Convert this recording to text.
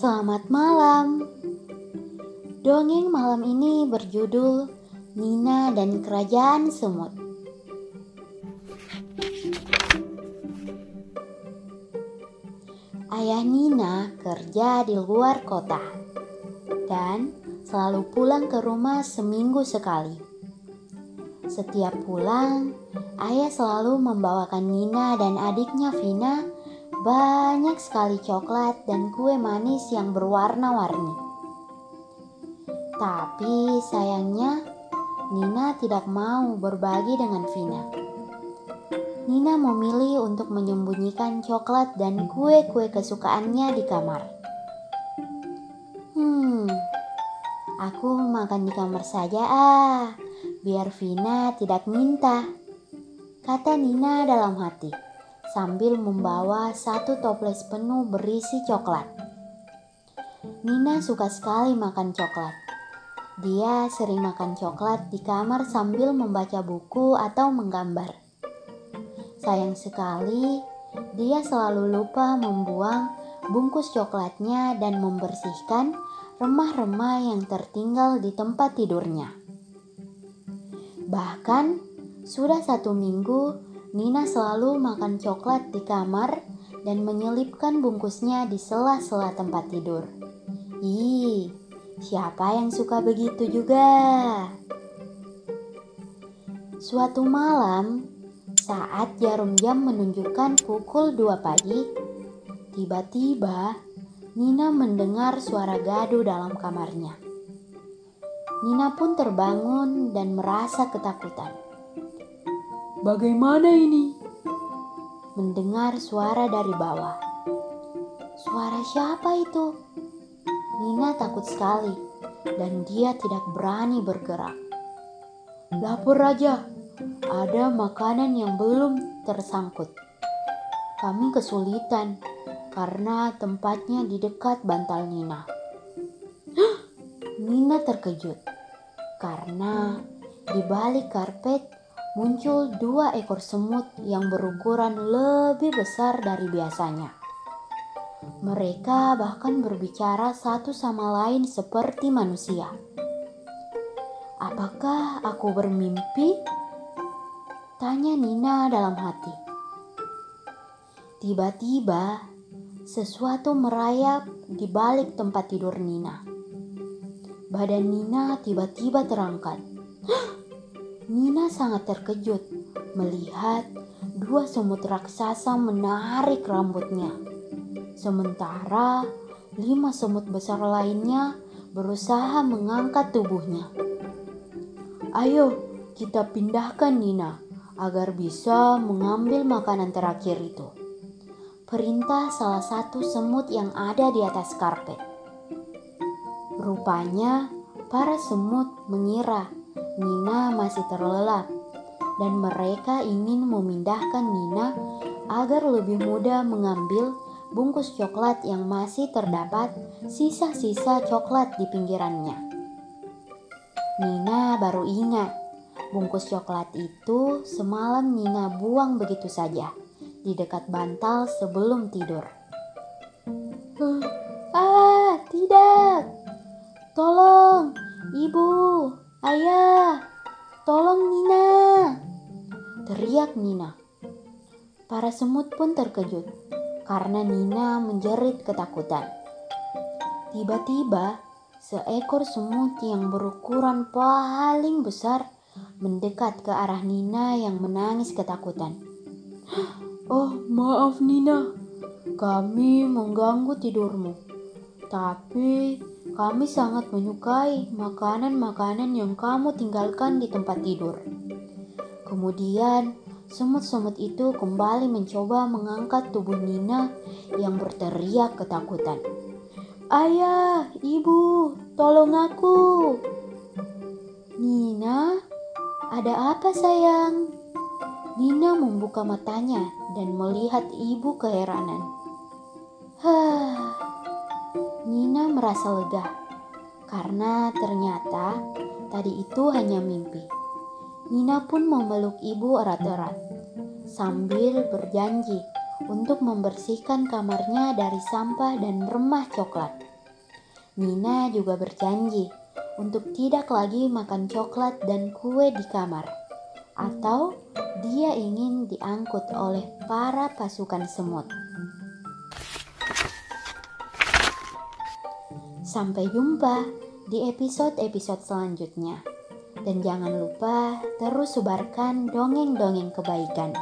Selamat malam. Dongeng malam ini berjudul Nina dan Kerajaan Semut. Ayah Nina kerja di luar kota dan selalu pulang ke rumah seminggu sekali. Setiap pulang, ayah selalu membawakan Nina dan adiknya Vina banyak sekali coklat dan kue manis yang berwarna-warni. Tapi sayangnya, Nina tidak mau berbagi dengan Vina. Nina memilih untuk menyembunyikan coklat dan kue-kue kesukaannya di kamar. Hmm, aku makan di kamar saja ah, biar Vina tidak minta, kata Nina dalam hati sambil membawa satu toples penuh berisi coklat. Nina suka sekali makan coklat. Dia sering makan coklat di kamar sambil membaca buku atau menggambar. Sayang sekali, dia selalu lupa membuang bungkus coklatnya dan membersihkan remah-remah yang tertinggal di tempat tidurnya. Bahkan, sudah satu minggu Nina selalu makan coklat di kamar dan menyelipkan bungkusnya di sela-sela tempat tidur. Ih, siapa yang suka begitu juga? Suatu malam, saat jarum jam menunjukkan pukul 2 pagi, tiba-tiba Nina mendengar suara gaduh dalam kamarnya. Nina pun terbangun dan merasa ketakutan. Bagaimana ini? Mendengar suara dari bawah. Suara siapa itu? Nina takut sekali dan dia tidak berani bergerak. Lapor raja, ada makanan yang belum tersangkut. Kami kesulitan karena tempatnya di dekat bantal Nina. Nina terkejut karena di balik karpet muncul dua ekor semut yang berukuran lebih besar dari biasanya. Mereka bahkan berbicara satu sama lain seperti manusia. Apakah aku bermimpi? Tanya Nina dalam hati. Tiba-tiba, sesuatu merayap di balik tempat tidur Nina. Badan Nina tiba-tiba terangkat. Nina sangat terkejut melihat dua semut raksasa menarik rambutnya. Sementara lima semut besar lainnya berusaha mengangkat tubuhnya. Ayo, kita pindahkan Nina agar bisa mengambil makanan terakhir itu. Perintah salah satu semut yang ada di atas karpet. Rupanya, para semut mengira Nina masih terlelap dan mereka ingin memindahkan Nina agar lebih mudah mengambil bungkus coklat yang masih terdapat sisa-sisa coklat di pinggirannya. Nina baru ingat, bungkus coklat itu semalam Nina buang begitu saja di dekat bantal sebelum tidur. Teriak Nina. Para semut pun terkejut karena Nina menjerit ketakutan. Tiba-tiba, Seekor semut yang berukuran paling besar mendekat ke arah Nina yang menangis ketakutan. Oh, maaf Nina. Kami mengganggu tidurmu. Tapi kami sangat menyukai makanan-makanan yang kamu tinggalkan di tempat tidur. Kemudian, semut-semut itu kembali mencoba mengangkat tubuh Nina yang berteriak ketakutan. Ayah, ibu, tolong aku. Nina, ada apa sayang? Nina membuka matanya dan melihat ibu keheranan. Hah, Nina merasa lega karena ternyata tadi itu hanya mimpi. Nina pun memeluk ibu erat-erat sambil berjanji untuk membersihkan kamarnya dari sampah dan remah coklat. Nina juga berjanji untuk tidak lagi makan coklat dan kue di kamar, atau dia ingin diangkut oleh para pasukan semut. Sampai jumpa di episode-episode selanjutnya. Dan jangan lupa terus sebarkan dongeng-dongeng kebaikan.